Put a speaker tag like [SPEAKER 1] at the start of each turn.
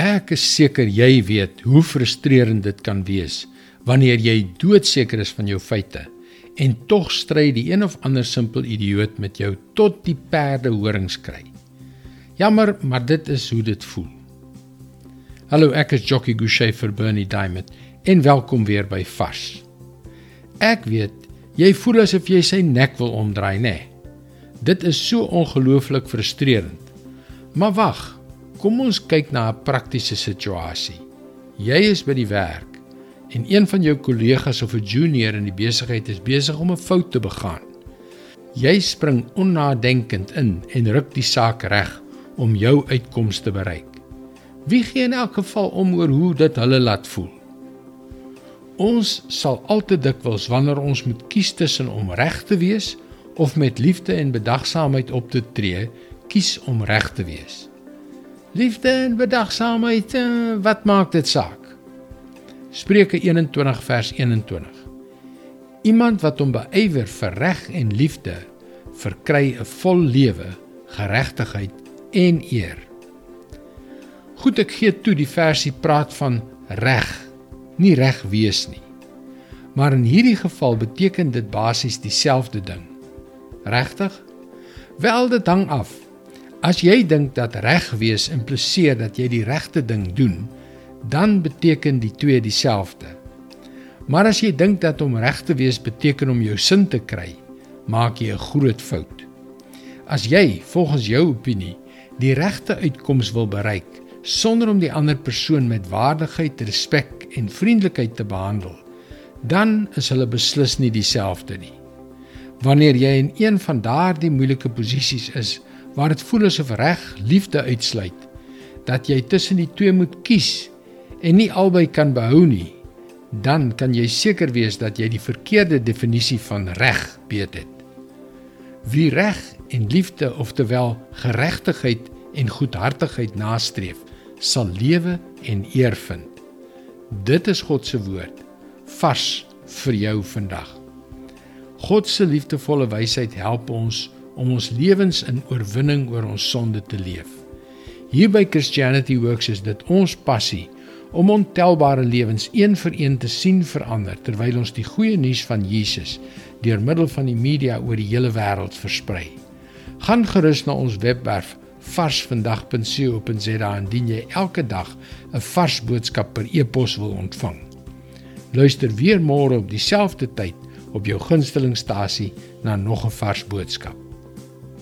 [SPEAKER 1] Ek is seker jy weet hoe frustrerend dit kan wees wanneer jy doodseker is van jou feite en tog stry die een of ander simpel idioot met jou tot die perde horings kry. Jammer, maar dit is hoe dit voel. Hallo, ek is Jockey Gouchee vir Bernie Diamond en welkom weer by Vars. Ek weet jy voel asof jy sy nek wil omdraai, nê? Nee. Dit is so ongelooflik frustrerend. Maar wag, kom ons kyk na 'n praktiese situasie. Jy is by die werk en een van jou kollegas of 'n junior in die besigheid is besig om 'n fout te begaan. Jy spring onnadenkend in en ruk die saak reg om jou uitkoms te bereik. Wie gee in elk geval om oor hoe dit hulle laat voel? Ons sal altyd dikwels wanneer ons moet kies tussen om reg te wees of met liefde en bedagsaamheid op te tree, kies om reg te wees. Liefde en bedagsaamheid, eh, wat maak dit saak? Spreuke 21 vers 21. Iemand wat hom beywer vir reg en liefde, verkry 'n vol lewe, geregtigheid en eer. Goed, ek gee toe die versie praat van reg, nie reg wees nie. Maar in hierdie geval beteken dit basies dieselfde ding. Regtig? Wel dit hang af. As jy dink dat reg wees impliseer dat jy die regte ding doen, dan beteken die twee dieselfde. Maar as jy dink dat om reg te wees beteken om jou sin te kry, maak jy 'n groot fout. As jy, volgens jou opinie, die regte uitkoms wil bereik sonder om die ander persoon met waardigheid, respek en vriendelikheid te behandel, dan is hulle beslis nie dieselfde nie. Wanneer jy in een van daardie moeilike posisies is waar dit voel asof reg liefde uitsluit, dat jy tussen die twee moet kies en nie albei kan behou nie, dan kan jy seker wees dat jy die verkeerde definisie van reg weet het. Wie reg en liefde, oftewel geregtigheid en goedhartigheid nastreef, sal lewe en eer vind. Dit is God se woord vars vir jou vandag. God se liefdevolle wysheid help ons om ons lewens in oorwinning oor ons sonde te leef. Hier by Christianity Works is dit ons passie om ontelbare lewens een vir een te sien verander terwyl ons die goeie nuus van Jesus deur middel van die media oor die hele wêreld versprei. Gaan gerus na ons webwerf varsvandag.co.za indien jy elke dag 'n vars boodskap per e-pos wil ontvang. Luister weer môre op dieselfde tyd op jou gunstelingstasie na nog 'n vars boodskap.